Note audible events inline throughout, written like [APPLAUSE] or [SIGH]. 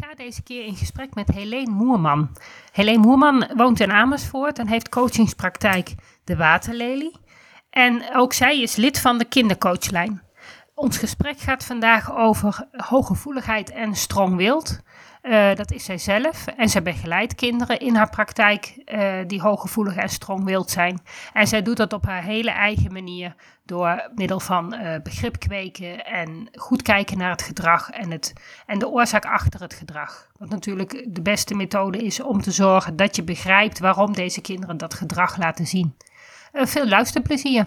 ga deze keer in gesprek met Helene Moerman. Helene Moerman woont in Amersfoort en heeft coachingspraktijk De Waterlelie. En ook zij is lid van de kindercoachlijn. Ons gesprek gaat vandaag over hooggevoeligheid en strong wild. Uh, dat is zij zelf. En zij begeleidt kinderen in haar praktijk uh, die hooggevoelig en strong wild zijn. En zij doet dat op haar hele eigen manier door middel van uh, begrip kweken en goed kijken naar het gedrag en, het, en de oorzaak achter het gedrag. Wat natuurlijk de beste methode is om te zorgen dat je begrijpt waarom deze kinderen dat gedrag laten zien. veel luisterplezier.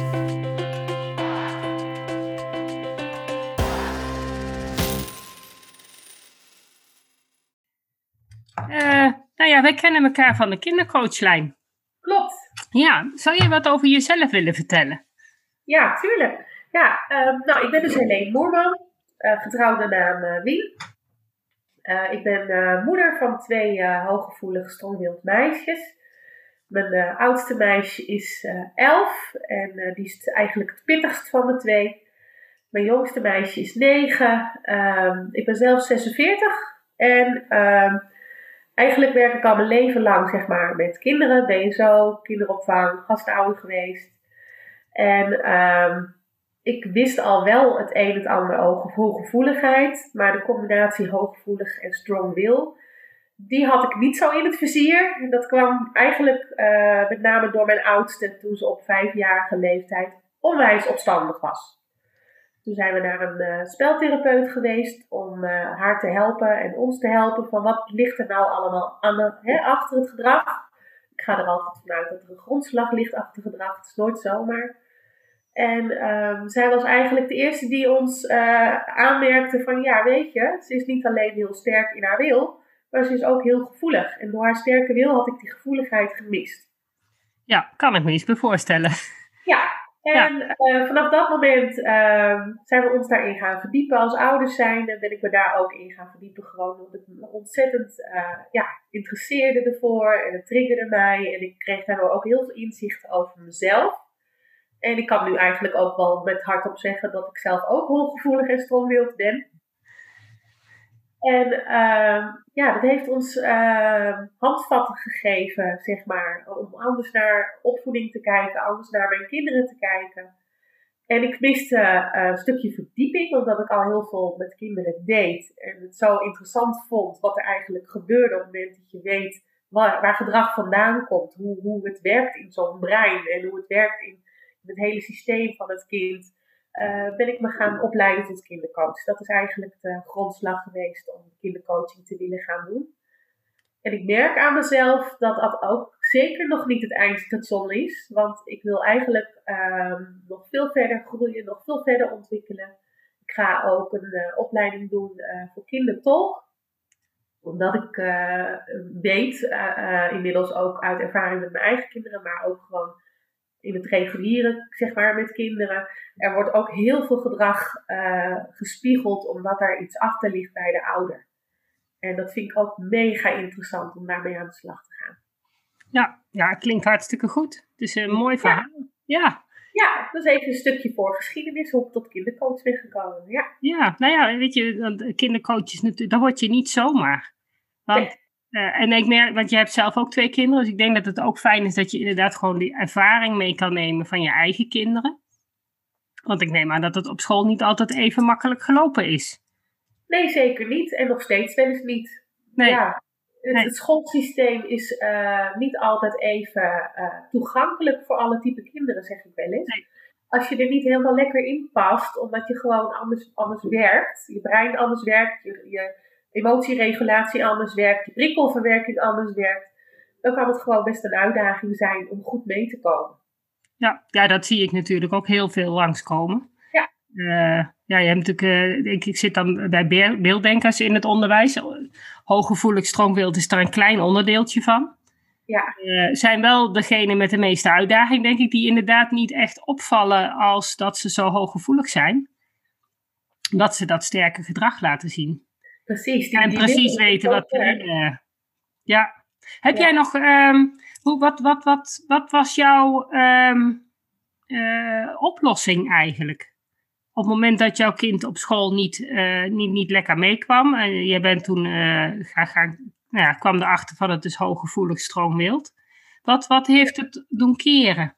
Ja, wij kennen elkaar van de kindercoachlijn. Klopt. Ja, zou je wat over jezelf willen vertellen? Ja, tuurlijk. Ja, um, nou, ik ben dus Helene Moerman, uh, getrouwde naam uh, Wien. Uh, ik ben moeder van twee hooggevoelige strongwild meisjes. Mijn oudste meisje is elf en die is eigenlijk het pittigst van de twee. Mijn jongste meisje is negen. Um, ik ben zelf 46 en um, eigenlijk werk ik al mijn leven lang zeg maar, met kinderen, BSO, kinderopvang, gastouder geweest. En um, ik wist al wel het een en het ander over hooggevoeligheid, maar de combinatie hooggevoelig en strong will, die had ik niet zo in het vizier. Dat kwam eigenlijk uh, met name door mijn oudste toen ze op vijfjarige leeftijd onwijs opstandig was. Toen zijn we naar een uh, speltherapeut geweest om uh, haar te helpen en ons te helpen van wat ligt er nou allemaal aan hè, achter het gedrag. Ik ga er altijd vanuit dat er een grondslag ligt achter het gedrag. Het is nooit zomaar. En um, zij was eigenlijk de eerste die ons uh, aanmerkte van ja, weet je, ze is niet alleen heel sterk in haar wil, maar ze is ook heel gevoelig. En door haar sterke wil had ik die gevoeligheid gemist. Ja, kan ik me iets voorstellen. Ja, en uh, vanaf dat moment uh, zijn we ons daarin gaan verdiepen. Als ouders zijn ben ik me daar ook in gaan verdiepen. Gewoon omdat ik me ontzettend uh, ja, interesseerde ervoor. En het triggerde mij. En ik kreeg daardoor ook heel veel inzicht over mezelf. En ik kan nu eigenlijk ook wel met hardop zeggen dat ik zelf ook hooggevoelig en strongwild ben. En uh, ja, dat heeft ons uh, handvatten gegeven, zeg maar, om anders naar opvoeding te kijken, anders naar mijn kinderen te kijken. En ik miste uh, een stukje verdieping, omdat ik al heel veel met kinderen deed. En het zo interessant vond wat er eigenlijk gebeurde op het moment dat je weet waar, gedrag vandaan komt. Hoe, hoe het werkt in zo'n brein en hoe het werkt in het hele systeem van het kind ben ik me gaan opleiden tot kindercoach. Dat is eigenlijk de grondslag geweest om kindercoaching te willen gaan doen. En ik merk aan mezelf dat dat ook zeker nog niet het eindstation is. Want ik wil eigenlijk uh, nog veel verder groeien, nog veel verder ontwikkelen. Ik ga ook een uh, opleiding doen uh, voor kindertolk. Omdat ik weet, inmiddels ook uit ervaring met mijn eigen kinderen, maar ook gewoon in het reguliere, zeg maar, met kinderen. Er wordt ook heel veel gedrag uh, gespiegeld omdat er iets achter ligt bij de ouder. En dat vind ik ook mega interessant om daarmee aan de slag te gaan. Ja, ja klinkt hartstikke goed. Het is een mooi verhaal. Ja. ja. Ja, dat is even een stukje voor geschiedenis, hoe ik tot kindercoach ben gekomen. Ja, ja nou ja, weet je, kindercoach is natuurlijk, dat word je niet zomaar. Want uh, en ik merk, want je hebt zelf ook twee kinderen, dus ik denk dat het ook fijn is dat je inderdaad gewoon die ervaring mee kan nemen van je eigen kinderen. Want ik neem aan dat het op school niet altijd even makkelijk gelopen is. Nee, zeker niet. En nog steeds wel eens niet. Nee. Ja, het, het schoolsysteem is uh, niet altijd even uh, toegankelijk voor alle type kinderen, zeg ik wel eens. Nee. Als je er niet helemaal lekker in past, omdat je gewoon anders, anders werkt, je brein anders werkt, je, je emotieregulatie anders werkt, je prikkelverwerking anders werkt, dan kan het gewoon best een uitdaging zijn om goed mee te komen. Ja, ja dat zie ik natuurlijk ook heel veel langskomen. Ja. Uh, ja, je hebt natuurlijk, uh, ik, ik zit dan bij beelddenkers in het onderwijs. Hooggevoelig stroombeeld is daar een klein onderdeeltje van. Ja. Uh, zijn wel degene met de meeste uitdaging, denk ik, die inderdaad niet echt opvallen als dat ze zo hooggevoelig zijn. Dat ze dat sterke gedrag laten zien. Precies. Die, en die precies weten wat. Uh, ja. Heb ja. jij nog. Um, hoe, wat, wat, wat, wat was jouw um, uh, oplossing eigenlijk? Op het moment dat jouw kind op school niet, uh, niet, niet lekker meekwam. En je bent toen gaan, gaan, nou ja, kwam erachter van het dus hooggevoelig stroomwild. Wat, wat heeft het doen keren?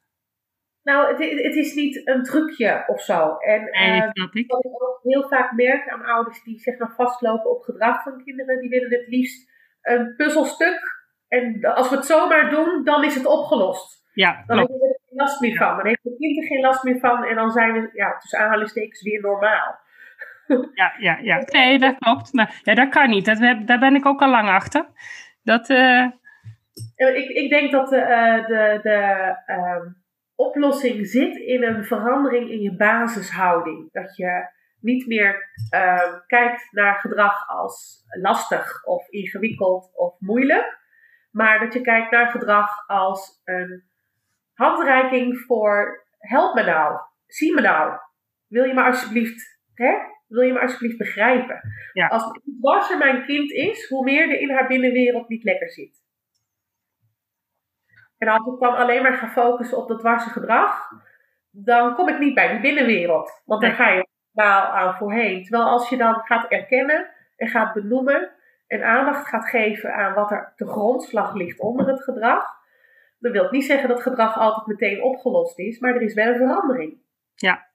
Nou, het, het, is niet een trucje of zo. En nee, uh, ik. wat ik ook heel vaak merk aan ouders die zeg maar vastlopen op gedrag van kinderen, die willen het liefst een puzzelstuk. En als we het zomaar doen, dan is het opgelost. Ja, dan hebben we er geen last meer van. Dan heeft de kind er geen last meer van en dan zijn we, ja, tussen aanhalingstekens, weer normaal. [LAUGHS] Ja, ja, ja. Nee, dat klopt. Maar ja, dat kan niet. Dat, daar ben ik ook al lang achter. Dat, uh... ik, ik denk dat de, de, de uh, oplossing zit in een verandering in je basishouding. Dat je niet meer uh, kijkt naar gedrag als lastig of ingewikkeld of moeilijk, maar dat je kijkt naar gedrag als een handreiking voor help me nou, zie me nou, wil je me alsjeblieft, hè? wil je me alsjeblieft begrijpen? Ja. Als hoe dwarser mijn kind is, hoe meer er in haar binnenwereld niet lekker zit. En als ik dan alleen maar ga focussen op dat dwarse gedrag, dan kom ik niet bij die binnenwereld. Want daar ga je maal aan voorheen. Terwijl als je dan gaat erkennen en gaat benoemen en aandacht gaat geven aan wat er te grondslag ligt onder het gedrag, dan wil ik niet zeggen dat gedrag altijd meteen opgelost is, maar er is wel een verandering. Ja.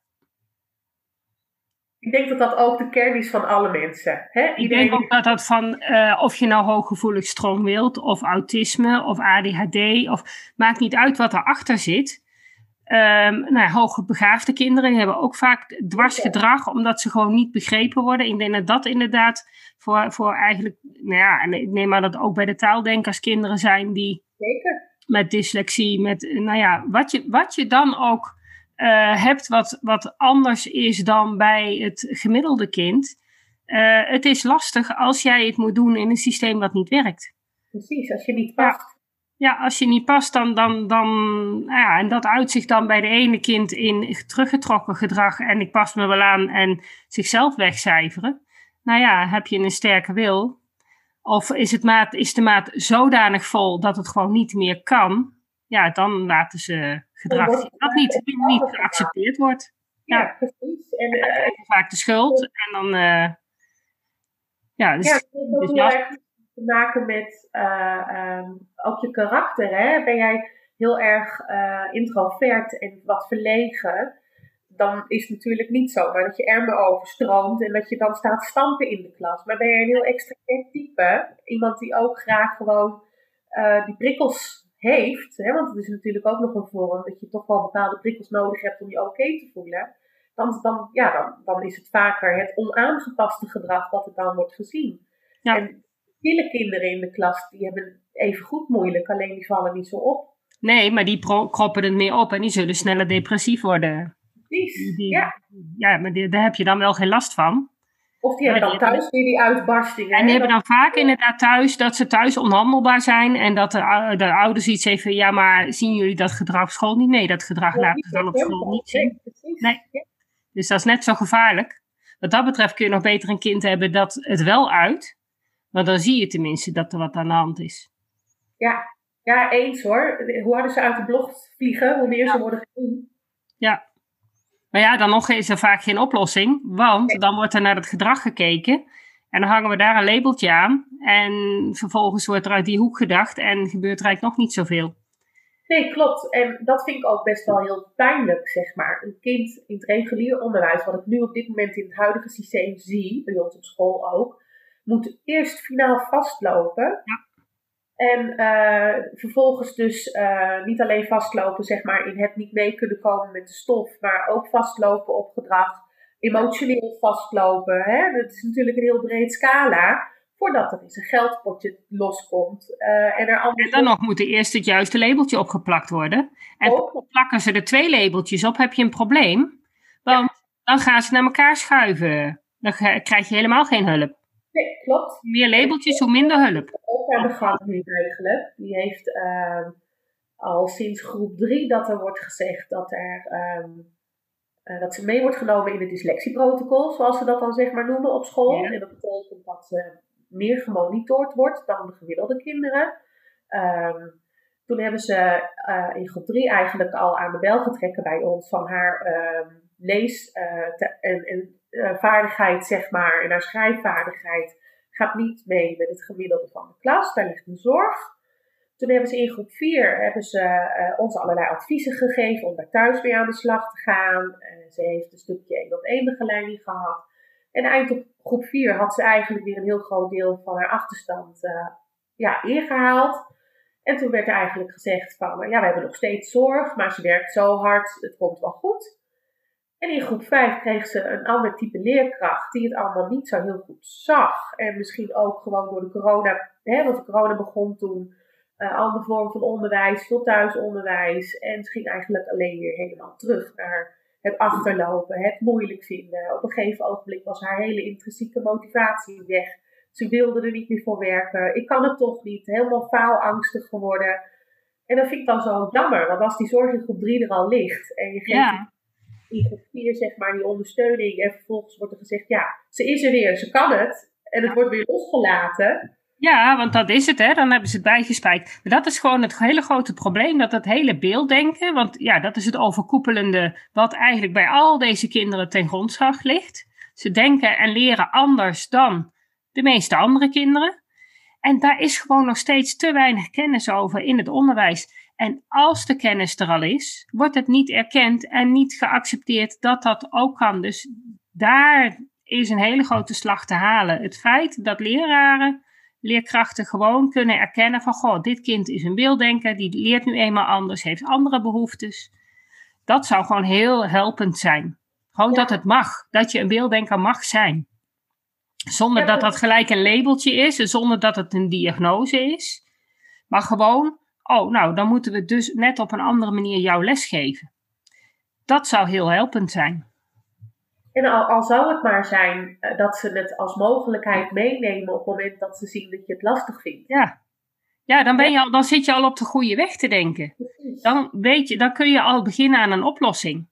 Ik denk dat dat ook de kern is van alle mensen. Hè? Ik denk ook dat dat van uh, of je nou hooggevoelig stroom wilt, of autisme, of ADHD, of maakt niet uit wat erachter zit. Um, nou ja, hoogbegaafde kinderen hebben ook vaak dwarsgedrag, omdat ze gewoon niet begrepen worden. Ik denk dat dat inderdaad voor, voor eigenlijk, nou ja, en ik neem maar dat ook bij de taaldenkers kinderen zijn die Zeker. met dyslexie, met, nou ja, wat je, wat je dan ook uh, hebt wat, wat anders is dan bij het gemiddelde kind. Uh, het is lastig als jij het moet doen in een systeem wat niet werkt. Precies, als je niet past. Ja, als je niet past, dan, dan, dan ja, en dat uitzicht dan bij de ene kind in teruggetrokken gedrag en ik pas me wel aan en zichzelf wegcijferen. Nou ja, heb je een sterke wil? Of is, het maat, is de maat zodanig vol dat het gewoon niet meer kan? Ja, dan laten ze gedrag dat niet, niet geaccepteerd wordt. Ja, ja precies. En, je vaak de schuld en dan... Uh, ja, dus, ja, het heeft erg te maken met uh, um, ook je karakter. Hè? Ben jij heel erg introvert en wat verlegen, dan is het natuurlijk niet zo, maar dat je ermen overstroomt en dat je dan staat stampen in de klas. Maar ben je een heel extravert type, iemand die ook graag gewoon uh, die prikkels heeft, hè, want het is natuurlijk ook nog een vorm dat je toch wel bepaalde prikkels nodig hebt om je oké okay te voelen, dan, dan, ja, dan, dan is het vaker het onaangepaste gedrag wat er dan wordt gezien. Ja. En stille kinderen in de klas, die hebben even goed moeilijk, alleen die vallen niet zo op. Nee, maar die kroppen het meer op en die zullen sneller depressief worden. Precies, die, ja. Ja, maar die, daar heb je dan wel geen last van. Of die hebben dan thuis weer die uitbarstingen. En die hebben dan vaak inderdaad thuis dat ze thuis onhandelbaar zijn. En dat de, de ouders iets even, ja, maar zien jullie dat gedrag op school niet? Nee, dat gedrag Ja, laten ze dan op school niet zien. Nee. Dus dat is net zo gevaarlijk. Wat dat betreft kun je nog beter een kind hebben dat het wel uit. Want dan zie je tenminste dat er wat aan de hand is. Ja, ja eens hoor. Hoe harder ze uit de blog vliegen, hoe meer ze worden gezien. Ja. Maar ja, dan nog is er vaak geen oplossing. Want dan wordt er naar het gedrag gekeken. En dan hangen we daar een labeltje aan. En vervolgens wordt er uit die hoek gedacht. En gebeurt er eigenlijk nog niet zoveel. Nee, klopt. En dat vind ik ook best wel heel pijnlijk, zeg maar. Een kind in het regulier onderwijs, wat ik nu op dit moment in het huidige systeem zie, bij ons op school ook, moet eerst finaal vastlopen. Ja. En uh, vervolgens dus uh, niet alleen vastlopen, zeg maar, in het niet mee kunnen komen met de stof, maar ook vastlopen op gedrag, emotioneel vastlopen. Hè? Dat is natuurlijk een heel breed scala voordat er eens een geldpotje loskomt. Uh, en, er en dan nog moet er eerst het juiste labeltje opgeplakt worden. En oh. plakken ze er twee labeltjes op, heb je een probleem. Want dan gaan ze naar elkaar schuiven. Dan krijg je helemaal geen hulp. Nee, klopt. Hoe meer labeltjes, hoe minder hulp. Ook aan de gang nu eigenlijk. Die heeft uh, al sinds groep drie dat er wordt gezegd dat, er, um, uh, dat ze mee wordt genomen in het dyslexieprotocol, zoals ze dat dan zeg maar noemen op school. En dat betekent dat ze meer gemonitord wordt dan de gemiddelde kinderen. Um, toen hebben ze uh, in groep 3 eigenlijk al aan de bel getrekken bij ons van haar lees- en, en uh, vaardigheid, zeg maar, en haar schrijfvaardigheid gaat niet mee met het gemiddelde van de klas. Daar ligt een zorg. Toen hebben ze in groep 4 hebben ze, uh, ons allerlei adviezen gegeven om daar thuis mee aan de slag te gaan. Uh, ze heeft een stukje één op één begeleiding gehad. En eind op groep 4 had ze eigenlijk weer een heel groot deel van haar achterstand ja, ingehaald. En toen werd er eigenlijk gezegd van, ja, we hebben nog steeds zorg, maar ze werkt zo hard, het komt wel goed. En in groep 5 kreeg ze een ander type leerkracht die het allemaal niet zo heel goed zag. En misschien ook gewoon door de corona, hè, want de corona begon toen, uh, andere vorm van onderwijs, veel thuisonderwijs. En ze ging eigenlijk alleen weer helemaal terug naar het achterlopen, het moeilijk vinden. Op een gegeven ogenblik was haar hele intrinsieke motivatie weg. Ze wilde er niet meer voor werken. Ik kan het toch niet. Helemaal faalangstig geworden. En dat vind ik dan zo jammer, want als die zorg in groep 3 er al ligt en je geeft ja in groep 4 zeg maar die ondersteuning. En vervolgens wordt er gezegd, ja, ze is er weer, ze kan het. En het wordt weer losgelaten. Ja, want dat is het, hè. Dan hebben ze het bijgespijkt. Maar dat is gewoon het hele grote probleem, dat het hele beelddenken, want ja, dat is het overkoepelende wat eigenlijk bij al deze kinderen ten grondslag ligt. Ze denken en leren anders dan de meeste andere kinderen. En daar is gewoon nog steeds te weinig kennis over in het onderwijs. En als de kennis er al is, wordt het niet erkend en niet geaccepteerd dat dat ook kan. Dus daar is een hele grote slag te halen. Het feit dat leraren, leerkrachten gewoon kunnen erkennen van, goh, dit kind is een beelddenker, die leert nu eenmaal anders, heeft andere behoeftes. Dat zou gewoon heel helpend zijn. Gewoon dat het mag, dat je een beelddenker mag zijn. Zonder dat dat gelijk een labeltje is en zonder dat het een diagnose is. Maar gewoon oh, nou, dan moeten we dus net op een andere manier jouw les geven. Dat zou heel helpend zijn. En al, al zou het maar zijn eh, dat ze het als mogelijkheid meenemen op het moment dat ze zien dat je het lastig vindt. Ja, ja dan, ben je al, dan zit je al op de goede weg te denken. Dan, weet je, dan kun je al beginnen aan een oplossing.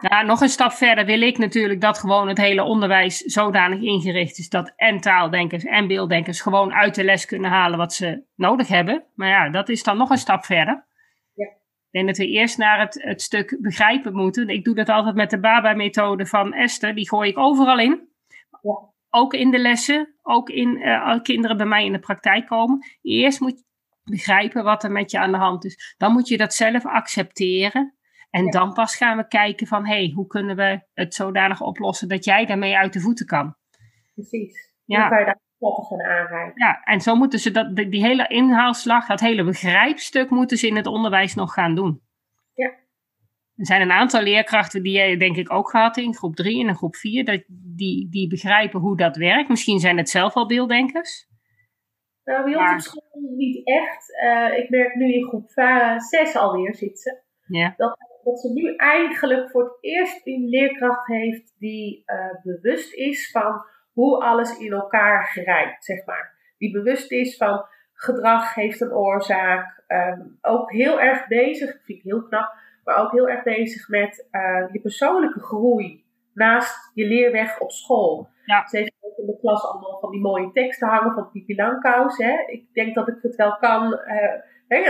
Nou, nog een stap verder wil ik natuurlijk dat gewoon het hele onderwijs zodanig ingericht is dat en taaldenkers en beelddenkers gewoon uit de les kunnen halen wat ze nodig hebben. Maar ja, dat is dan nog een stap verder. Ja. Ik denk dat we eerst naar het, het stuk begrijpen moeten. Ik doe dat altijd met de BABA-methode van Esther, die gooi ik overal in. Ja. Ook in de lessen, ook in uh, kinderen bij mij in de praktijk komen. Eerst moet je begrijpen wat er met je aan de hand is. Dan moet je dat zelf accepteren. En dan pas gaan we kijken van, hé, hey, hoe kunnen we het zodanig oplossen dat jij daarmee uit de voeten kan. Precies. Ja. Hoe kan je daar van aanrijden? Ja, en zo moeten ze dat, die hele inhaalslag, dat hele begrijpstuk moeten ze in het onderwijs nog gaan doen. Ja. Er zijn een aantal leerkrachten die jij denk ik ook gehad in groep 3 en in groep 4, dat die, die begrijpen hoe dat werkt. Misschien zijn het zelf al beelddenkers. Nou, bij ons op school niet echt. Uh, ik merk nu in groep 6 alweer zitten. Ja. Dat dat ze nu eigenlijk voor het eerst een leerkracht heeft die uh, bewust is van hoe alles in elkaar grijpt, zeg maar. Die bewust is van gedrag heeft een oorzaak. Um, ook heel erg bezig, vind ik heel knap, maar ook heel erg bezig met uh, je persoonlijke groei naast je leerweg op school. Ja. Ze heeft ook in de klas allemaal van die mooie teksten hangen van Pipi Langkous. Hè. Ik denk dat ik het wel kan. Uh, ik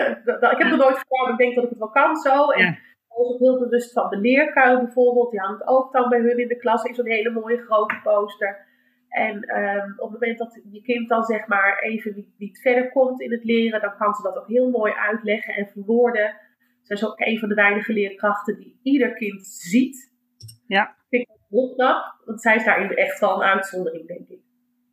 heb het nooit gedaan, maar ik denk dat ik het wel kan zo. En, ja ook heel bewust van de leerkuil bijvoorbeeld. Die hangt ook dan bij hun in de klas in zo'n hele mooie grote poster. En um, op het moment dat je kind dan zeg maar even niet, niet, verder komt in het leren, dan kan ze dat ook heel mooi uitleggen en verwoorden. Ze is ook een van de weinige leerkrachten die ieder kind ziet. Ja. Vind ik heel knap, want zij is daarin echt wel een uitzondering, denk ik.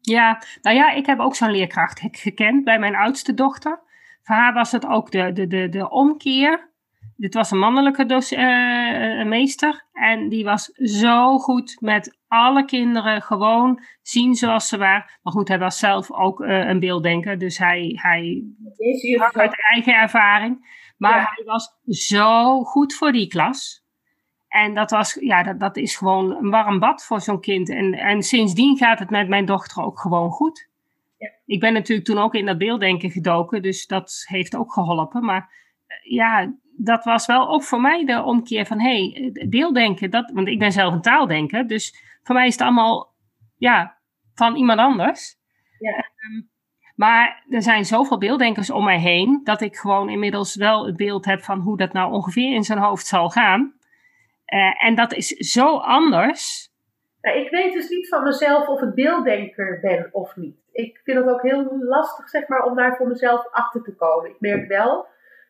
Ja, nou ja, ik heb ook zo'n leerkracht gekend bij mijn oudste dochter. Voor haar was het ook de, de, de, de omkeer dit was een mannelijke uh, meester. En die was zo goed met alle kinderen gewoon zien zoals ze waren. Maar goed, hij was zelf ook uh, een beelddenker. Dus hij, hij had uit eigen ervaring. Maar ja. hij was zo goed voor die klas. En dat, was, ja, dat, dat is gewoon een warm bad voor zo'n kind. En, en sindsdien gaat het met mijn dochter ook gewoon goed. Ja. Ik ben natuurlijk toen ook in dat beelddenken gedoken. Dus dat heeft ook geholpen. Maar ja, dat was wel ook voor mij de omkeer van, hé, hey, beelddenken, dat, want ik ben zelf een taaldenker, dus voor mij is het allemaal, ja, van iemand anders. Ja. Um, maar er zijn zoveel beelddenkers om mij heen, dat ik gewoon inmiddels wel het beeld heb van hoe dat nou ongeveer in zijn hoofd zal gaan. Uh, en dat is zo anders. Ja, ik weet dus niet van mezelf of ik beelddenker ben of niet. Ik vind het ook heel lastig, zeg maar, om daar voor mezelf achter te komen. Ik merk wel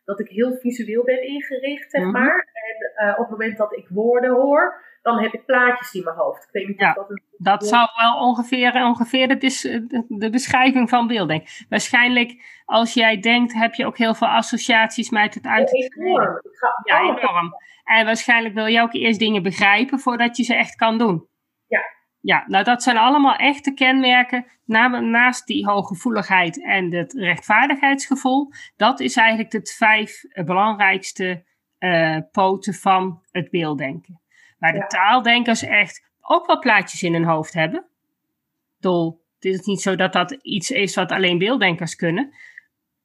dat ik heel visueel ben ingericht, zeg maar. En uh, op het moment dat ik woorden hoor, dan heb ik plaatjes in mijn hoofd. Ik weet niet ja, dat, dat zou wel ongeveer, ongeveer de, de beschrijving van beelddenk. Waarschijnlijk, als jij denkt, heb je ook heel veel associaties met het uit het enorm. Ja, enorm. En waarschijnlijk wil je ook eerst dingen begrijpen voordat je ze echt kan doen. Ja. Nou dat zijn allemaal echte kenmerken naast die hooggevoeligheid en het rechtvaardigheidsgevoel. Dat is eigenlijk de vijf belangrijkste uh, poten van het beelddenken. Waar de taaldenkers echt ook wel plaatjes in hun hoofd hebben. Dol, het is niet zo dat dat iets is wat alleen beelddenkers kunnen.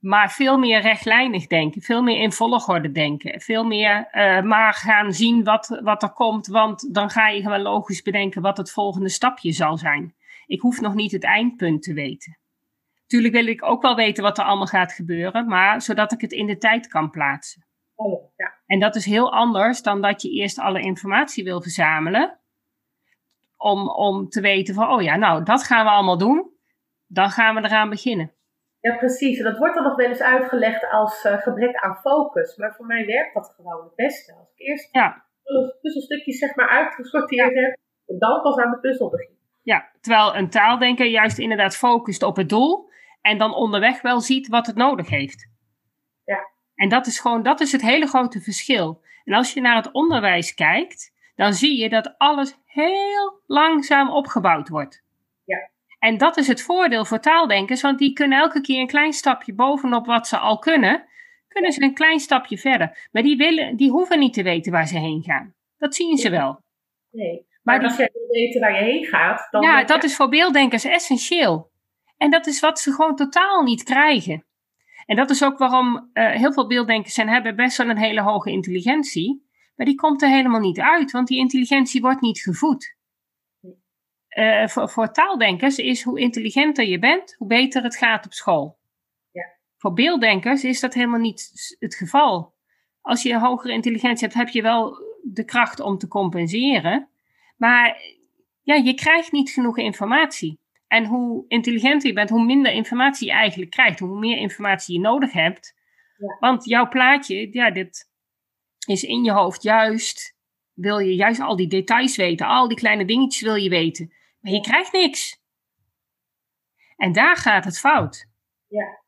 Maar veel meer rechtlijnig denken, veel meer in volgorde denken. Veel meer uh, maar gaan zien wat, wat er komt, want dan ga je gewoon logisch bedenken wat het volgende stapje zal zijn. Ik hoef nog niet het eindpunt te weten. Tuurlijk wil ik ook wel weten wat er allemaal gaat gebeuren, maar zodat ik het in de tijd kan plaatsen. Oh, ja. En dat is heel anders dan dat je eerst alle informatie wil verzamelen. Om, om te weten van, oh ja, nou, dat gaan we allemaal doen. Dan gaan we eraan beginnen. Ja, precies. En dat wordt dan nog wel eens uitgelegd als uh, gebrek aan focus. Maar voor mij werkt dat gewoon het beste. Als ik eerst ja. puzzelstukjes zeg maar uitgesorteerd heb, en dan pas aan de puzzel begin. Ja, terwijl een taaldenker juist inderdaad focust op het doel en dan onderweg wel ziet wat het nodig heeft. Ja. En dat is gewoon, dat is het hele grote verschil. En als je naar het onderwijs kijkt, dan zie je dat alles heel langzaam opgebouwd wordt. Ja. En dat is het voordeel voor taaldenkers, want die kunnen elke keer een klein stapje bovenop wat ze al kunnen, kunnen ze een klein stapje verder. Maar die, willen, die hoeven niet te weten waar ze heen gaan. Dat zien ze wel. Nee. Maar, als jij wil weten waar je heen gaat, dan. Ja, dat is voor beelddenkers essentieel. En dat is wat ze gewoon totaal niet krijgen. En dat is ook waarom uh, heel veel beelddenkers zijn, hebben best wel een hele hoge intelligentie. Maar die komt er helemaal niet uit, want die intelligentie wordt niet gevoed. Uh, voor, voor, taaldenkers is hoe intelligenter je bent, hoe beter het gaat op school. Ja. Voor beelddenkers is dat helemaal niet het geval. Als je een hogere intelligentie hebt, heb je wel de kracht om te compenseren. Maar ja, je krijgt niet genoeg informatie. En hoe intelligenter je bent, hoe minder informatie je eigenlijk krijgt. Hoe meer informatie je nodig hebt. Ja. Want jouw plaatje, ja, dit is in je hoofd juist. Wil je juist al die details weten, al die kleine dingetjes wil je weten. Maar je krijgt niks. En daar gaat het fout. Ja.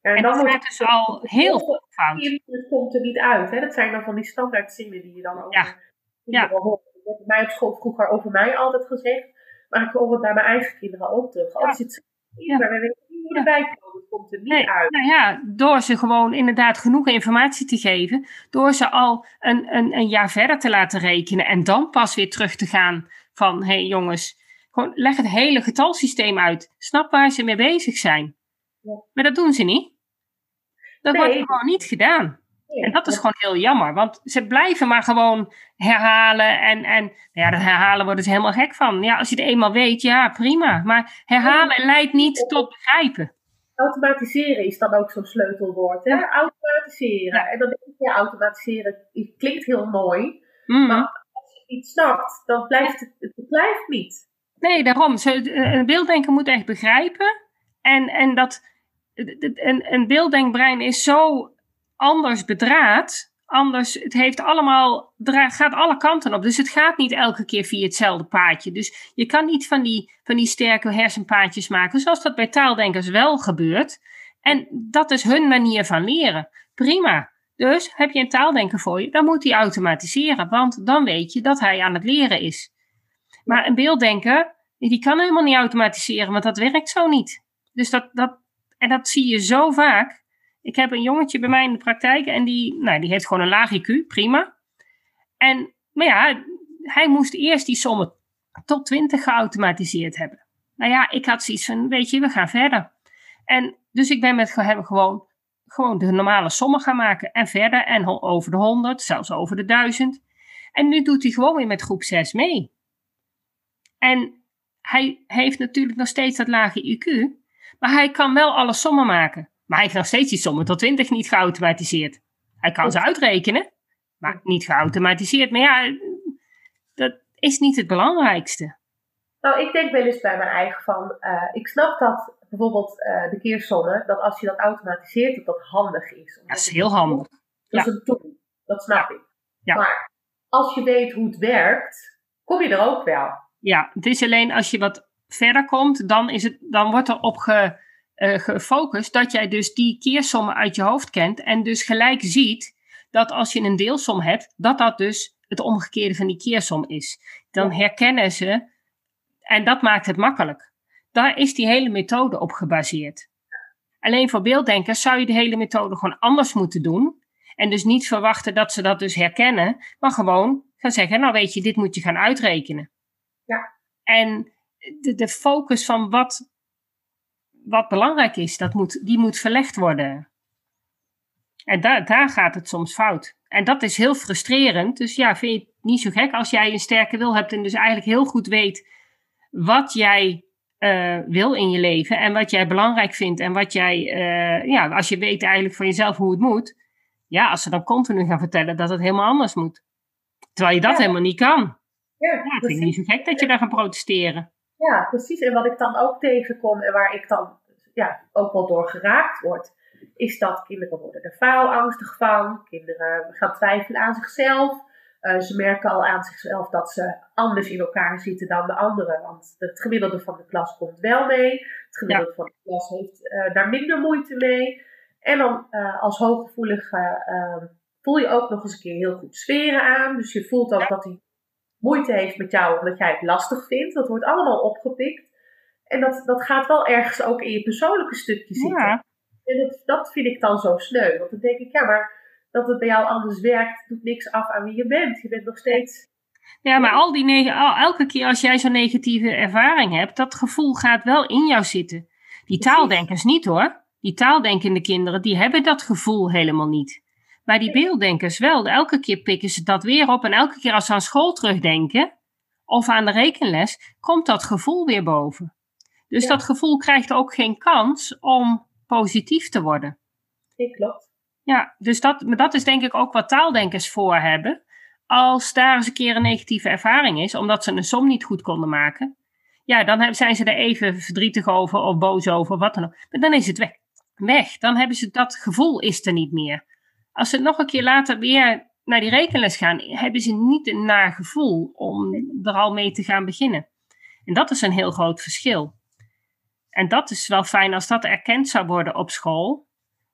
En, en dan wordt het dus al heel fout. Het komt er niet uit. Hè? Dat zijn dan van die standaard zinnen die je dan ook ja. ja. hoort. Dat bij mij op school vroeger over mij altijd gezegd. Maar ik hoor het bij mijn eigen kinderen ook terug. Als je het ja. maar we weten niet hoe erbij komen. Het komt er niet nee, uit. Nou ja, door ze gewoon inderdaad genoeg informatie te geven. Door ze al een, een, een jaar verder te laten rekenen. En dan pas weer terug te gaan van, hé hey jongens, gewoon leg het hele getalsysteem uit. Snap waar ze mee bezig zijn. Ja. Maar dat doen ze niet. Dat wordt gewoon niet gedaan. En dat is gewoon heel jammer, want ze blijven maar gewoon herhalen. En, en nou ja, dat herhalen worden ze helemaal gek van. Ja, als je het eenmaal weet, ja, prima. Maar herhalen leidt niet tot begrijpen. Automatiseren is dan ook zo'n sleutelwoord. Hè? Automatiseren. En dan denk ja, automatiseren klinkt heel mooi. Mm. Maar als je het niet snapt, dan blijft het, het blijft niet. Nee, daarom. Een beelddenker moet echt begrijpen. En, en dat een, een beelddenkbrein is zo anders bedraad. Anders, het heeft allemaal, gaat alle kanten op. Dus het gaat niet elke keer via hetzelfde paadje. Dus je kan niet van die, van die sterke hersenpaadjes maken, zoals dat bij taaldenkers wel gebeurt. En dat is hun manier van leren. Prima. Dus heb je een taaldenker voor je, dan moet hij automatiseren, want dan weet je dat hij aan het leren is. Maar een beelddenker, die kan helemaal niet automatiseren, want dat werkt zo niet. Dus dat, dat, en dat zie je zo vaak. Ik heb een jongetje bij mij in de praktijk en die, nou, die heeft gewoon een laag IQ, prima. En, maar ja, hij moest eerst die sommen tot 20 geautomatiseerd hebben. Nou ja, ik had zoiets van, weet je, we gaan verder. En dus ik ben met hem gewoon, gewoon de normale sommen gaan maken en verder en over de 100, zelfs over de 1000. En nu doet hij gewoon weer met groep 6 mee. En hij heeft natuurlijk nog steeds dat lage IQ, maar hij kan wel alle sommen maken. Maar hij heeft nog steeds die sommen tot 20 niet geautomatiseerd. Hij kan ze uitrekenen, maar niet geautomatiseerd. Maar ja, dat is niet het belangrijkste. Nou, ik denk wel eens bij mijn eigen van, uh, ik snap dat bijvoorbeeld uh, de keersommen, dat als je dat automatiseert, dat dat handig is. Dat is heel handig. Dat is een tool, dat snap ik. Ja. Maar als je weet hoe het werkt, kom je er ook wel. Ja, het is alleen als je wat verder komt, dan, is het, dan wordt er op ge, uh, gefocust dat jij dus die keersommen uit je hoofd kent en dus gelijk ziet dat als je een deelsom hebt, dat dat dus het omgekeerde van die keersom is. Dan herkennen ze, en dat maakt het makkelijk. Daar is die hele methode op gebaseerd. Alleen voor beelddenkers zou je de hele methode gewoon anders moeten doen. En dus niet verwachten dat ze dat dus herkennen, maar gewoon gaan zeggen, nou weet je, dit moet je gaan uitrekenen. En de, de focus van wat, wat belangrijk is, dat moet, die moet verlegd worden. En daar daar gaat het soms fout. En dat is heel frustrerend. Dus ja, vind je het niet zo gek als jij een sterke wil hebt en dus eigenlijk heel goed weet wat jij uh, wil in je leven en wat jij belangrijk vindt en wat jij, uh, ja, als je weet eigenlijk van jezelf hoe het moet, ja, als ze dan continu gaan vertellen dat het helemaal anders moet. Terwijl je dat helemaal niet kan. Ja, ja vind ik niet zo gek dat je daar gaat protesteren. Ja, precies. En wat ik dan ook tegenkom en waar ik dan ja, ook wel door geraakt word, is dat kinderen worden er faalangstig van. Kinderen gaan twijfelen aan zichzelf. Uh, ze merken al aan zichzelf dat ze anders in elkaar zitten dan de anderen. Want het gemiddelde van de klas komt wel mee. Het gemiddelde van de klas heeft uh, daar minder moeite mee. En dan uh, als hooggevoelige voel je ook nog eens een keer heel goed sferen aan. Dus je voelt ook dat hij moeite heeft met jou omdat jij het lastig vindt. Dat wordt allemaal opgepikt. En dat, dat gaat wel ergens ook in je persoonlijke stukje zitten. Ja. En dat, dat vind ik dan zo sneu. Want dan denk ik, ja, maar dat het bij jou anders werkt, doet niks af aan wie je bent. Je bent nog steeds. Ja, maar al die elke keer als jij zo'n negatieve ervaring hebt, dat gevoel gaat wel in jou zitten. Die taaldenkers niet hoor. Die taaldenkende kinderen, die hebben dat gevoel helemaal niet. Maar die beelddenkers wel. Elke keer pikken ze dat weer op. En elke keer als ze aan school terugdenken, of aan de rekenles, komt dat gevoel weer boven. Dus dat gevoel krijgt ook geen kans om positief te worden. Ik klopt. Ja, dus dat, dat is denk ik ook wat taaldenkers voor hebben. Als daar eens een keer een negatieve ervaring is, omdat ze een som niet goed konden maken, ja, dan zijn ze er even verdrietig over of boos over, wat dan ook. Maar dan is het weg. weg. Dan hebben ze dat gevoel is er niet meer. Als ze nog een keer later weer naar die rekenles gaan, hebben ze niet een naar gevoel om er al mee te gaan beginnen. En dat is een heel groot verschil. En dat is wel fijn als dat erkend zou worden op school.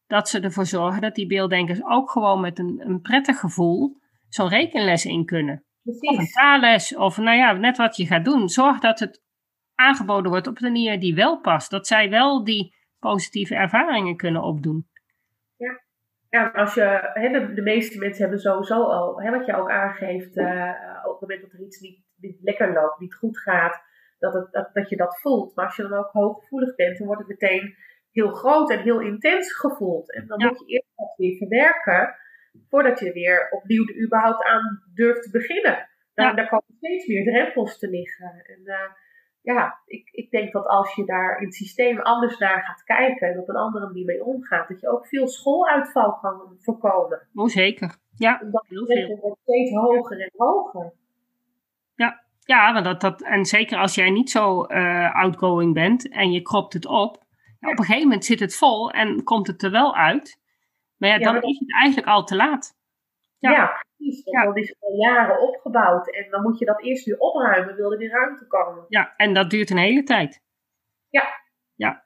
Dat ze ervoor zorgen dat die beelddenkers ook gewoon met een, een prettig gevoel zo'n rekenles in kunnen. Of een taalles, of nou ja, net wat je gaat doen. Zorg dat het aangeboden wordt op een manier die wel past. Dat zij wel die positieve ervaringen kunnen opdoen. Ja, als je, de, de, meeste mensen hebben sowieso al, wat je ook aangeeft, uh, op het moment dat er iets niet, niet lekker loopt, niet goed gaat, dat, het, dat, dat je dat voelt. Maar als je dan ook hooggevoelig bent, dan wordt het meteen heel groot en heel intens gevoeld. En dan moet je eerst dat weer verwerken, voordat je weer opnieuw er überhaupt aan durft te beginnen. Dan, ja. Daar komen steeds meer drempels te liggen. En uh, ja, ik, ik denk dat als je daar in het systeem anders naar gaat kijken en op een andere manier mee omgaat, dat je ook veel schooluitval kan voorkomen. Oh, zeker. Ja, Omdat heel veel. wordt steeds hoger en hoger. Ja, ja, want dat, dat, en zeker als jij niet zo uh, outgoing bent en je kropt het op, op een gegeven moment zit het vol en komt het er wel uit. Maar ja, dan is het eigenlijk al te laat. Ja, ja precies. Want dat is al jaren opgebouwd en dan moet je dat eerst weer opruimen, wil er weer ruimte komen. Ja, en dat duurt een hele tijd. Ja. Ja.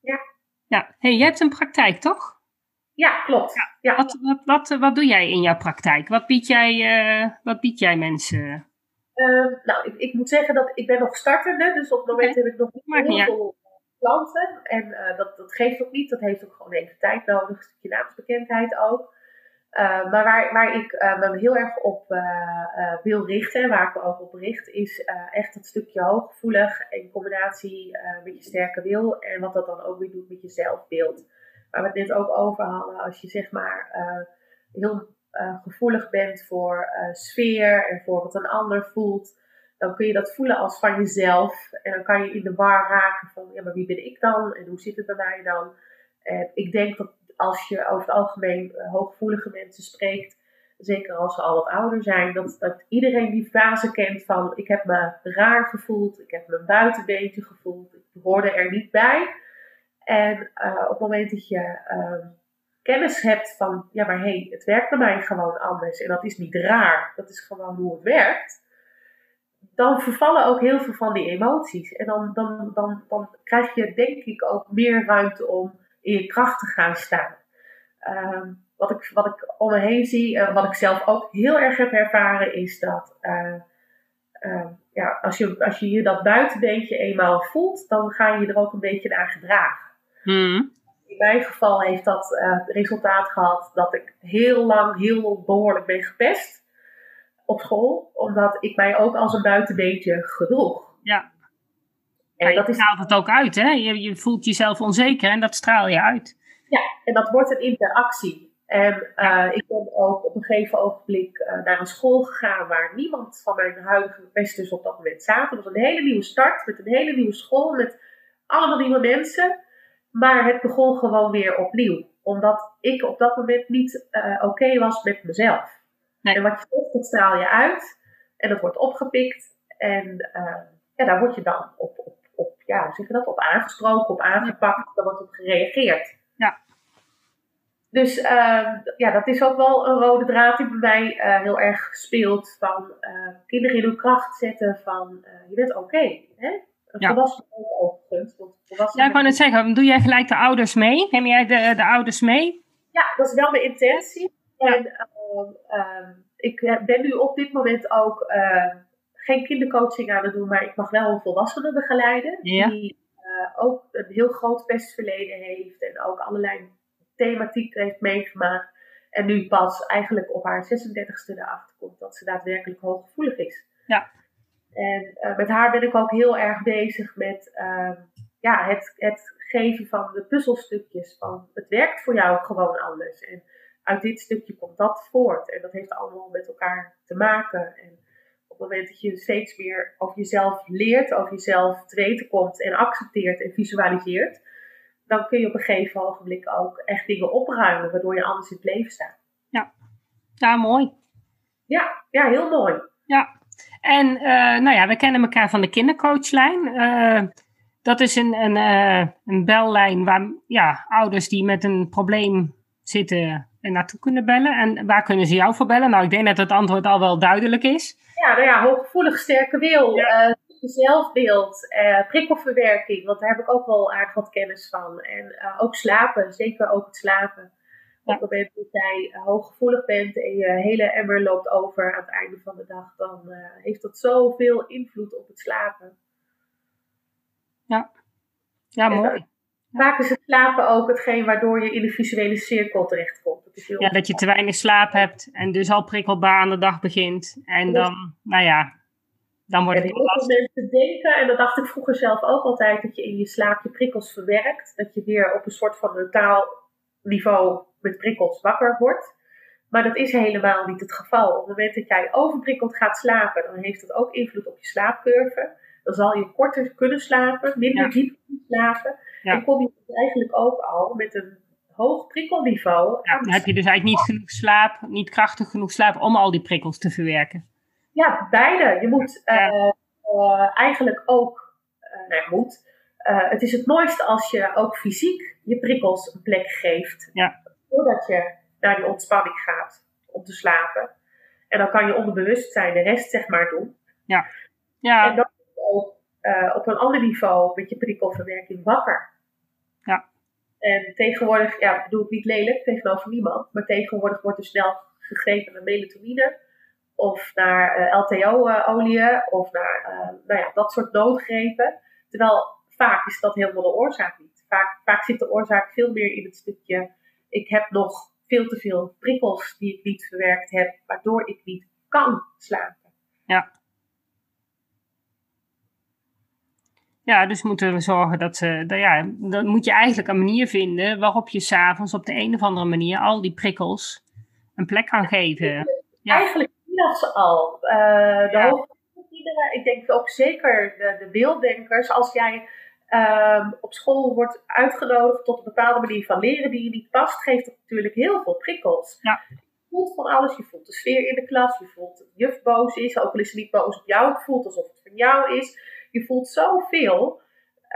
Ja. Ja, hey, je hebt een praktijk, toch? Ja, klopt. Ja. Wat, wat, wat, wat doe jij in jouw praktijk? Wat bied jij, uh, wat bied jij mensen? Uh, nou, ik, ik, moet zeggen dat ik ben nog startende, dus op het moment okay. heb ik nog niet heel veel klanten. En uh, dat, dat geeft ook niet, dat heeft ook gewoon even tijd nodig, een stukje naamsbekendheid ook. Uh, maar waar, waar ik uh, me heel erg op wil richten, waar ik me ook op richt, is echt het stukje hooggevoelig in combinatie met je sterke wil en wat dat dan ook weer doet met je zelfbeeld. Waar we het net ook over hadden, als je zeg maar heel gevoelig bent voor sfeer en voor wat een ander voelt, dan kun je dat voelen als van jezelf en dan kan je in de war raken van, ja maar wie ben ik dan en hoe zit het bij mij dan? En ik denk dat als je over het algemeen uh, hooggevoelige mensen spreekt, zeker als ze al wat ouder zijn, dat, dat iedereen die fase kent van ik heb me raar gevoeld, ik heb me een buitenbeentje gevoeld, ik hoorde er niet bij. En uh, op het moment dat je uh, kennis hebt van, ja maar hé, hey, het werkt bij mij gewoon anders en dat is niet raar, dat is gewoon hoe het werkt. Dan vervallen ook heel veel van die emoties. En dan, dan, dan, dan krijg je denk ik ook meer ruimte om in je kracht te gaan staan. Um, wat, ik, wat ik om me heen zie, uh, wat ik zelf ook heel erg heb ervaren, is dat uh, uh, ja, als, je, als je je dat buitenbeentje eenmaal voelt, dan ga je je er ook een beetje naar gedragen. Hmm. In mijn geval heeft dat het resultaat gehad dat ik heel lang heel behoorlijk ben gepest op school, omdat ik mij ook als een buitenbeentje gedroeg. Ja. En ja, dat is... straalt het ook uit, hè? Je, je voelt jezelf onzeker en dat straal je uit. Ja, en dat wordt een interactie. En uh, ik ben ook op een gegeven ogenblik uh, naar een school gegaan waar niemand van mijn huidige pesters op dat moment zaten. Het was een hele nieuwe start met een hele nieuwe school met allemaal nieuwe mensen. Maar het begon gewoon weer opnieuw. Omdat ik op dat moment niet uh, oké okay was met mezelf. En wat je zegt, dat straal je uit. En dat wordt opgepikt. En ja, daar word je dan op, op, op, ja, hoe zeg je dat, op aangesproken, op aangepakt. Daar wordt op gereageerd. Ja. Dus uh, ja, dat is ook wel een rode draad die bij mij uh, heel erg speelt. Van uh, kinderen in hun kracht zetten van je bent oké. Okay, ja. Volwassenen overigens. Ja, ik wou net zeggen, doe jij gelijk de ouders mee? Neem jij de, de ouders mee? Ja, dat is wel mijn intentie. Ja. En ik ben nu op dit moment ook geen kindercoaching aan het doen, maar ik mag wel een volwassene begeleiden. Ja. Die ook een heel groot pestverleden heeft en ook allerlei thematiek heeft meegemaakt. En nu pas eigenlijk op haar 36e erachter komt dat ze daadwerkelijk hooggevoelig is. Ja. En uh, met haar ben ik ook heel erg bezig met uh, ja, het, het geven van de puzzelstukjes. Van het werkt voor jou gewoon anders. En uit dit stukje komt dat voort. En dat heeft allemaal met elkaar te maken. En op het moment dat je steeds meer over jezelf leert, over jezelf te weten komt en accepteert en visualiseert, dan kun je op een gegeven ogenblik ook echt dingen opruimen, waardoor je anders in het leven staat. Ja, ja mooi. Ja, ja heel mooi. Ja, en uh, nou ja, we kennen elkaar van de kindercoachlijn. Uh, dat is een, een, uh, een bellijn waar ja, ouders die met een probleem zitten en naartoe kunnen bellen. En waar kunnen ze jou voor bellen? Nou, ik denk dat het antwoord al wel duidelijk is. Ja, nou ja, hooggevoelig sterke wil. Ja zelfbeeld, uh, prikkelverwerking, want daar heb ik ook wel aardig wat kennis van. En uh, ook slapen, zeker ook het slapen. Op het moment dat jij hooggevoelig bent en je hele emmer loopt over aan het einde van de dag, dan heeft dat zoveel invloed op het slapen. Ja, ja mooi. Vaak is het slapen ook hetgeen waardoor je in de visuele cirkel terechtkomt. Dat ja, dat je te weinig slaap hebt en dus al prikkelbaar aan de dag begint. En dan, nou ja, dan wordt het heel veel mensen denken, en dat dacht ik vroeger zelf ook altijd, dat je in je slaap je prikkels verwerkt. Dat je weer op een soort van mentaal niveau met prikkels wakker wordt. Maar dat is helemaal niet het geval. Op het moment dat jij overprikkeld gaat slapen, dan heeft dat ook invloed op je slaapcurve. Dan zal je korter kunnen slapen, minder ja. diep kunnen slapen. Ja. En kom je dus eigenlijk ook al met een hoog prikkelniveau. Ja, dan heb je dus eigenlijk niet genoeg slaap, niet krachtig genoeg slaap om al die prikkels te verwerken. Ja, beide. Je moet uh, uh, eigenlijk ook, uh, nee, moet. het is het mooiste als je ook fysiek je prikkels een plek geeft. Ja. Voordat je naar die ontspanning gaat om te slapen. En dan kan je onderbewustzijn de rest zeg maar doen. Ja. ja. En dan ook op een ander niveau met je prikkelverwerking wakker. Ja. En tegenwoordig, ja, bedoel ik niet lelijk tegenover niemand, maar tegenwoordig wordt er snel gegrepen naar melatonine of naar uh, LTO-oliën of naar nou ja, dat soort noodgrepen. Terwijl vaak is dat helemaal de oorzaak niet. Vaak, vaak zit de oorzaak veel meer in het stukje, ik heb nog veel te veel prikkels die ik niet verwerkt heb, waardoor ik niet kan slapen. Ja. Ja, dus moeten we zorgen dat ze, dat, ja, dan moet je eigenlijk een manier vinden waarop je s'avonds op de een of andere manier al die prikkels een plek kan geven. Ja. Eigenlijk dat al. Uh, de ja. ik denk ook zeker de, de beelddenkers, als jij uh, op school wordt uitgenodigd tot een bepaalde manier van leren die je niet past, geeft het natuurlijk heel veel prikkels. Ja. Je voelt van alles, je voelt de sfeer in de klas, je voelt dat juf boos is, ook al is ze niet boos op jou, het voelt alsof het van jou is. Je voelt zoveel.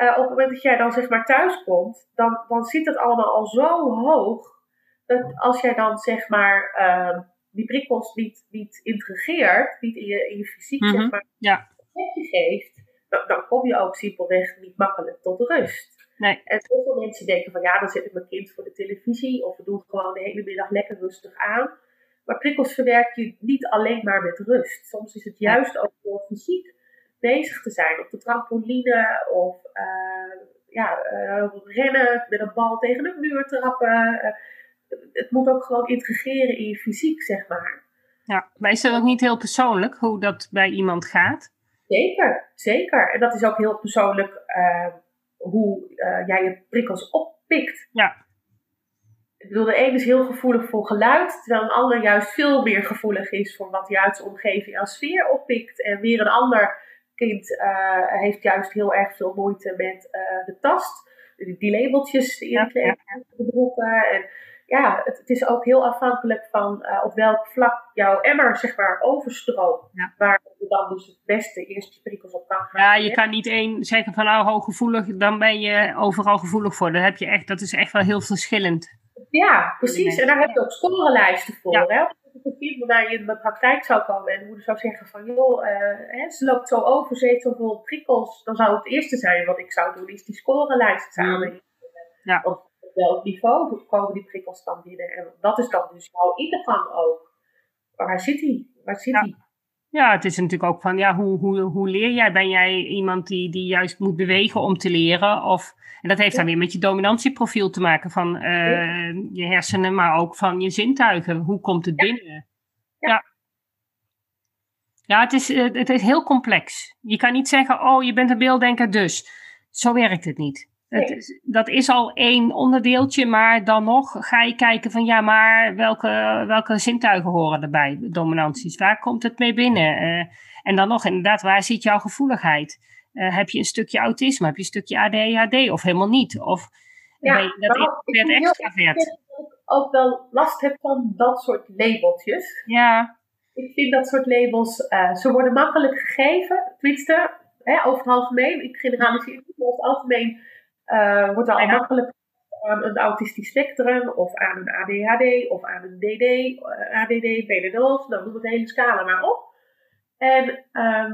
Uh, op het moment dat jij dan zeg maar thuis komt, dan, dan zit het allemaal al zo hoog. Dat als jij dan zeg maar uh, die prikkels niet, niet integreert, niet in je, in je fysiek zeg Mhm. maar, Ja. je geeft, dan, dan kom je ook simpelweg niet makkelijk tot rust. Nee. En heel veel mensen denken van ja, dan zet ik mijn kind voor de televisie of we doen gewoon de hele middag lekker rustig aan. Maar prikkels verwerk je niet alleen maar met rust. Soms is het juist ook door fysiek bezig te zijn. Op de trampoline of eh, ja, eh, rennen met een bal tegen een muur trappen. Eh, het moet ook gewoon integreren in je fysiek, zeg maar. Ja, maar is dat ook niet heel persoonlijk hoe dat bij iemand gaat? Zeker, zeker. En dat is ook heel persoonlijk hoe jij je prikkels oppikt. Ja. Ik bedoel, de ene is heel gevoelig voor geluid, terwijl een ander juist veel meer gevoelig is voor wat juist de omgeving als sfeer oppikt. En weer een ander kind eh, heeft juist heel erg veel moeite met eh, de tast. Die, die labeltjes in Ja, de kleding, de broeken. En ja, het, het is ook heel afhankelijk van eh, op welk vlak jouw emmer zeg maar overstroomt. Ja. Waar je dan dus het beste eerst je prikkels op kan gaan. Ja, je kan niet één zeggen van nou hooggevoelig, dan ben je overal gevoelig voor. Dat, heb je echt, dat is echt wel heel verschillend. Ja, precies. En daar heb je ook scorelijsten voor. Ja. Hè? Kind bij mij in mijn praktijk zou komen en de moeder zou zeggen van joh, eh, hè, ze loopt zo over, ze heeft zoveel prikkels, dan zou het eerste zijn wat ik zou doen, is die scorelijst samen. Ja. Op welk niveau komen die prikkels dan binnen? En dat is dan dus jouw ingang ook. Waar zit hij? Waar zit hij? Ja, het is natuurlijk ook van ja, hoe, hoe, hoe leer jij? Ben jij iemand die, die juist moet bewegen om te leren? Of, en dat heeft dan weer met je dominantieprofiel te maken van eh, je hersenen, maar ook van je zintuigen. Hoe komt het binnen? Ja. Ja, ja het, is, het is heel complex. Je kan niet zeggen, oh, je bent een beelddenker, dus. Zo werkt het niet. Het is, dat is al één onderdeeltje, maar dan nog ga je kijken van ja, maar welke, welke zintuigen horen erbij, dominanties? Waar komt het mee binnen? Eh, en dan nog inderdaad, waar zit jouw gevoeligheid? Eh, heb je een stukje autisme? Heb je een stukje ADHD? Of helemaal niet? Of Ja, ben je dat nou, ik extravert? Dat ik ook wel last heb van dat soort labeltjes. Ja, Ik vind dat soort labels, eh, ze worden makkelijk gegeven, tenminste, hè, over het algemeen. Ik generaliseer niet, maar over het algemeen eh, wordt er al makkelijk aan een autistisch spectrum, of aan een ADHD, of aan een DD, ADD, PDDOS, nou noem het hele scala maar op. En ehm,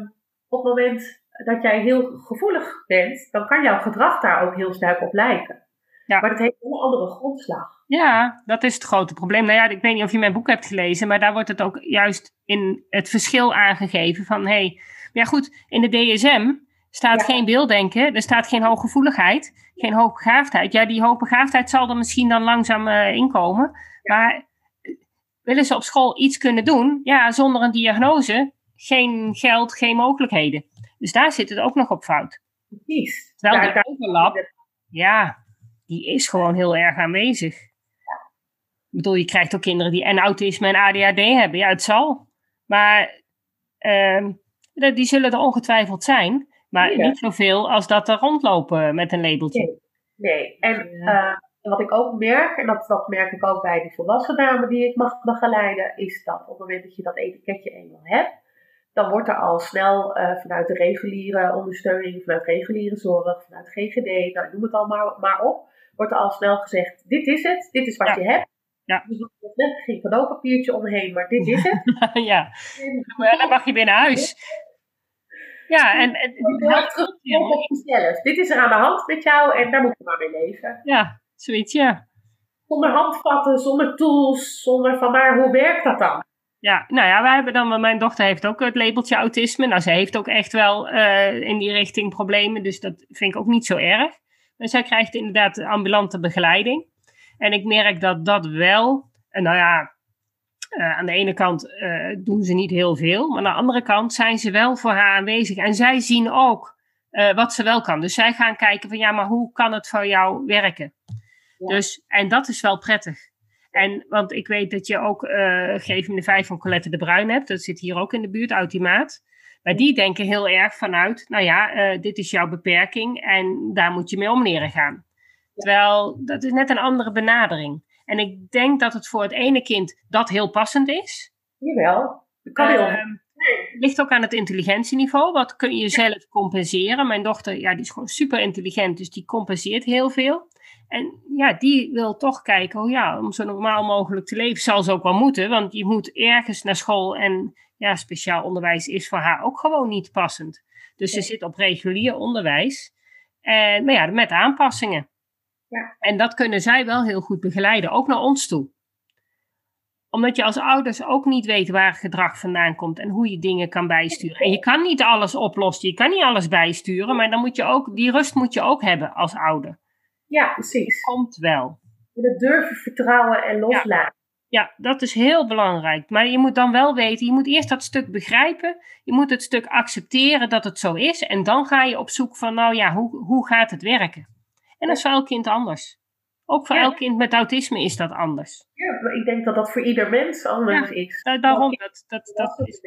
op het moment dat jij heel gevoelig bent, dan kan jouw gedrag daar ook heel sterk op lijken. Ja. Maar dat heeft een andere grondslag. ja, dat is het grote probleem. Nou ja, ik weet niet of je mijn boek hebt gelezen, maar daar wordt het ook juist in het verschil aangegeven van hé, hey, maar ja goed, in de DSM staat Ja. geen beelddenken, er staat geen hooggevoeligheid, geen hoogbegaafdheid. Ja, die hoogbegaafdheid zal er misschien dan langzaam eh, inkomen, maar eh, willen ze op school iets kunnen doen? Ja, zonder een diagnose, geen geld, geen mogelijkheden. Dus daar zit het ook nog op fout. Precies. Terwijl de overlap, ja, die is gewoon heel erg aanwezig. Ik bedoel, je krijgt ook kinderen die en autisme en ADHD hebben. Ja, het zal. Maar ehm, die zullen er ongetwijfeld zijn. Maar Ja. niet zoveel als dat er rondlopen met een labeltje. Nee, en eh, wat ik ook merk, en dat, dat merk ik ook bij die volwassen dame die ik mag begeleiden, is dat op het moment dat je dat etiketje eenmaal hebt, dan wordt er al snel eh, vanuit de reguliere ondersteuning, vanuit reguliere zorg, vanuit GGD, nou, noem het al maar, maar op, wordt er al snel gezegd, dit is het, dit is wat Ja. je hebt. Ja. Dus er net geen cadeaupapiertje omheen, maar dit is het. [LAUGHS] ja, dan mag je binnen huis. Ja, en, en Heel erg terugkomt op jezelf. Dit is er aan de hand met jou en daar moet je maar mee leven. ja, Zoiets, ja. Zonder handvatten, zonder tools, zonder van maar hoe werkt dat dan? Ja, nou ja, wij hebben dan, mijn dochter heeft ook het labeltje autisme. Nou, ze heeft ook echt wel uh, in die richting problemen, dus dat vind ik ook niet zo erg. Maar zij krijgt inderdaad ambulante begeleiding. En ik merk dat dat wel, en nou ja, aan de ene kant uh, doen ze niet heel veel, maar aan de andere kant zijn ze wel voor haar aanwezig. En zij zien ook wat ze wel kan. Dus zij gaan kijken van ja, maar hoe kan het voor jou werken? Ja. Dus, en dat is wel prettig. En, want ik weet dat je ook uh, Geef me de Vijf van Colette de Bruin hebt. Dat zit hier ook in de buurt, Ultimaat. Maar die denken heel erg vanuit, nou ja, uh, dit is jouw beperking en daar moet je mee om leren gaan. Terwijl, dat is net een andere benadering. En ik denk dat het voor het ene kind dat heel passend is. Jawel, dat kan heel. Uh, ligt ook aan het intelligentieniveau. Wat kun je zelf compenseren? Mijn dochter, ja, die is gewoon super intelligent, dus die compenseert heel veel. En ja, die wil toch kijken, oh ja, om zo normaal mogelijk te leven zal ze ook wel moeten. Want je moet ergens naar school en ja, speciaal onderwijs is voor haar ook gewoon niet passend. Dus ze zit op regulier onderwijs. En, maar ja, met aanpassingen. Ja. En dat kunnen zij wel heel goed begeleiden, ook naar ons toe. Omdat je als ouders ook niet weet waar gedrag vandaan komt en hoe je dingen kan bijsturen. En je kan niet alles oplossen, je kan niet alles bijsturen, maar dan moet je ook, die rust moet je ook hebben als ouder. Ja, precies. Komt wel. Het durven vertrouwen en loslaten. Ja. ja. dat is heel belangrijk. Maar je moet dan wel weten, je moet eerst dat stuk begrijpen. Je moet het stuk accepteren dat het zo is. En dan ga je op zoek van, nou ja, hoe, hoe gaat het werken? En dat is voor elk kind anders. Ook voor elk kind met autisme is dat anders. Ja, ik denk dat dat voor ieder mens anders is. daarom, dat, dat, dat is,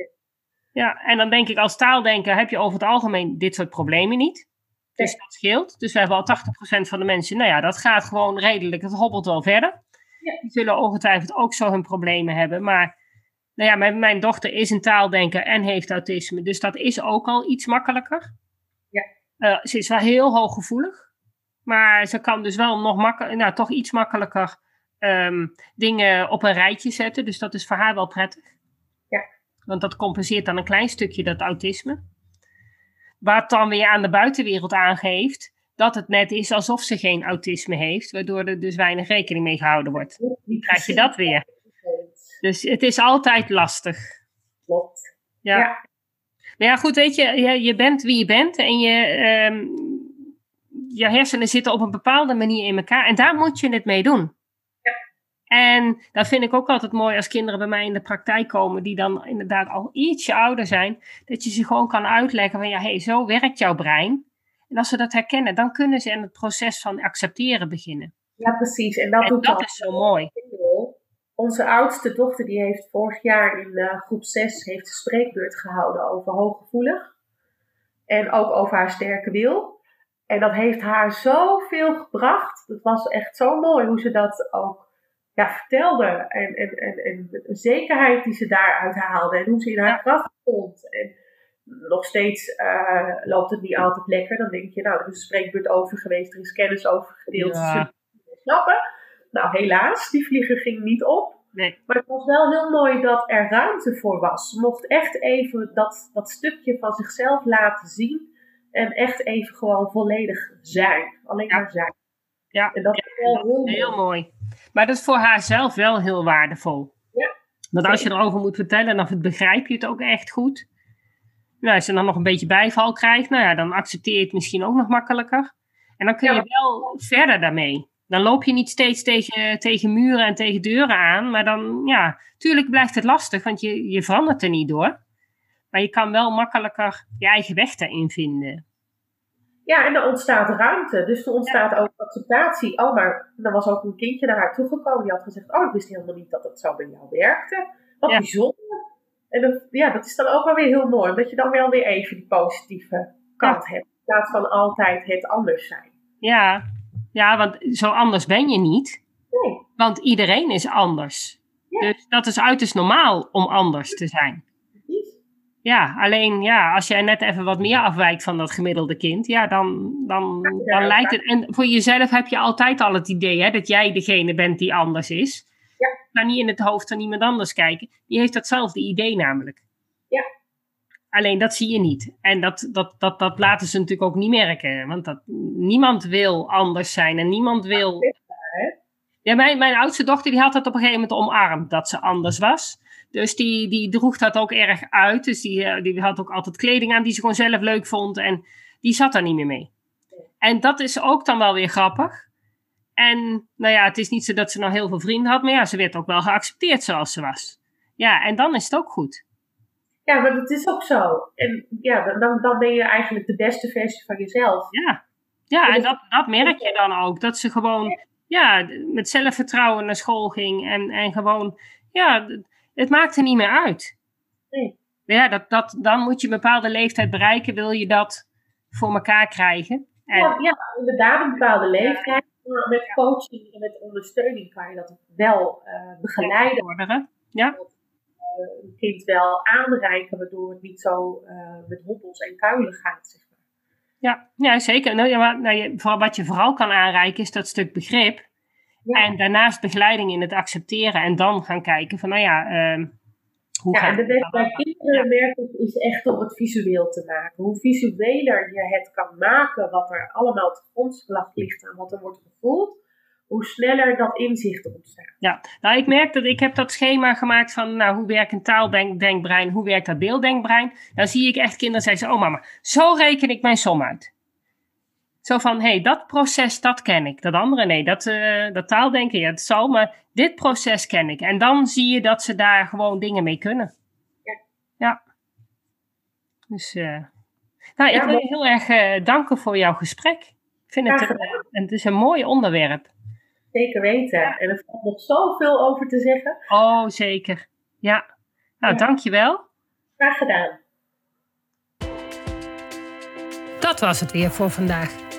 ja, en dan denk ik als taaldenker heb je over het algemeen dit soort problemen niet. Dus dat scheelt. Dus we hebben al 80% van de mensen, nou ja, dat gaat gewoon redelijk. Het hobbelt wel verder. Ja. Die zullen ongetwijfeld ook zo hun problemen hebben. Maar nou ja, mijn, mijn dochter is een taaldenker en heeft autisme. Dus dat is ook al iets makkelijker. Ja. Uh, ze is wel heel hooggevoelig. Maar ze kan dus wel nog makkelijker, nou toch iets makkelijker um, dingen op een rijtje zetten. Dus dat is voor haar wel prettig. Ja. Want dat compenseert dan een klein stukje dat autisme. Wat dan weer aan de buitenwereld aangeeft dat het net is alsof ze geen autisme heeft, waardoor er dus weinig rekening mee gehouden wordt. Dan krijg je dat weer. Dus het is altijd lastig. Klopt. Ja. ja. Maar ja, goed, weet je, je, bent wie je bent en je, um, je hersenen zitten op een bepaalde manier in elkaar en daar moet je het mee doen. En dat vind ik ook altijd mooi als kinderen bij mij in de praktijk komen, die dan inderdaad al ietsje ouder zijn, dat je ze gewoon kan uitleggen van ja, hé, hey, zo werkt jouw brein. En als ze dat herkennen, dan kunnen ze in het proces van accepteren beginnen. Ja, precies. En dat, doet dat is zo mooi. Onze oudste dochter, die heeft vorig jaar in uh, groep 6 heeft een spreekbeurt gehouden over hooggevoelig. En ook over haar sterke wil. En dat heeft haar zoveel gebracht. Dat was echt zo mooi hoe ze dat ook ja, vertelde. En, en, en, en de zekerheid die ze daaruit haalde. En hoe ze in haar kracht stond. En nog steeds uh, loopt het niet altijd lekker. Dan denk je, nou, er is een spreekbeurt over geweest. Er is kennis over gedeeld. Ja. snappen. Nou, helaas, die vlieger ging niet op. Nee. Maar het was wel heel mooi dat er ruimte voor was. Ze mocht echt even dat, dat stukje van zichzelf laten zien. En echt even gewoon volledig zijn. Alleen maar zijn. Ja, en dat ja, is wel dat heel, is heel mooi. Maar dat is voor haar zelf wel heel waardevol. Ja. Want als je erover moet vertellen, dan begrijp je het ook echt goed. Nou, als je dan nog een beetje bijval krijgt, nou ja, dan accepteer je het misschien ook nog makkelijker. En dan kun je wel verder daarmee. Dan loop je niet steeds tegen, tegen muren en tegen deuren aan. Maar dan, ja, tuurlijk blijft het lastig, want je, je verandert er niet door. Maar je kan wel makkelijker je eigen weg daarin vinden. Ja, en er ontstaat ruimte. Dus er ontstaat ook acceptatie. Oh, maar er was ook een kindje naar haar toegekomen. Die had gezegd, oh, ik wist helemaal niet dat het zo bij jou werkte. Wat bijzonder. En dat, ja, dat is dan ook wel weer heel mooi. Omdat je dan wel weer even die positieve kant hebt. In plaats van altijd het anders zijn. Ja. ja, want zo anders ben je niet. Nee. Want iedereen is anders. Dus dat is uiterst normaal om anders te zijn. Ja, alleen ja, als jij net even wat meer afwijkt van dat gemiddelde kind, ja, dan, dan, dan lijkt het. En voor jezelf heb je altijd al het idee hè, dat jij degene bent die anders is. Ja. Maar niet in het hoofd van iemand anders kijken. Die heeft datzelfde idee namelijk. Ja. Alleen dat zie je niet. En dat, dat, dat, dat laten ze natuurlijk ook niet merken. Want dat, niemand wil anders zijn en niemand wil Ja, mijn, mijn oudste dochter die had het op een gegeven moment omarmd dat ze anders was. Dus die, die droeg dat ook erg uit. Dus die, eh, die had ook altijd kleding aan die ze gewoon zelf leuk vond. En die zat daar niet meer mee. En dat is ook dan wel weer grappig. En nou ja, het is niet zo dat ze nou heel veel vrienden had, maar ja, ze werd ook wel geaccepteerd zoals ze was. Ja, en dan is het ook goed. Ja, maar dat is ook zo. En ja, dan, dan ben je eigenlijk de beste versie van jezelf. Ja, ja en dat, dat merk je dan ook. Dat ze gewoon ja, met zelfvertrouwen naar school ging. En, en gewoon, ja, het maakt er niet meer uit. Nee. Ja, dat, dat, dan moet je een bepaalde leeftijd bereiken, wil je dat voor elkaar krijgen. En, ja, ja, inderdaad, een bepaalde leeftijd. Maar met coaching en met ondersteuning kan je dat wel uh, begeleiden. Ja. Uh, een kind wel aanreiken, waardoor het niet zo uh, met hobbels en kuilen gaat. Zeg maar. ja, ja, zeker. Nou, ja, maar, nou, je, vooral, wat je vooral kan aanreiken is dat stuk begrip. Ja. En daarnaast begeleiding in het accepteren en dan gaan kijken van, nou ja, uh, hoe ja, en de beste bij kinderen merk ik is echt om het visueel te maken. Hoe visueler je het kan maken, wat er allemaal te grondslag ligt en wat er wordt gevoeld, hoe sneller dat inzicht ontstaat. Ja, nou ik merk dat ik heb dat schema gemaakt van nou, hoe werkt een taaldenkbrein, hoe werkt dat beelddenkbrein. Dan zie ik echt kinderen zeggen, oh mama, zo reken ik mijn som uit. Zo van, hé, hey, dat proces, dat ken ik. Dat andere, nee, dat, uh, dat taaldenken, ja, het zal, maar dit proces ken ik. En dan zie je dat ze daar gewoon dingen mee kunnen. Ja. Ja. Dus, uh, nou, ik wil je heel erg uh, danken voor jouw gesprek. Ik vind het, een, het is een mooi onderwerp. Zeker weten. Ja. En er valt nog zoveel over te zeggen. Oh, zeker. Ja. Nou, ja. dankjewel. Graag gedaan. Dat was het weer voor vandaag.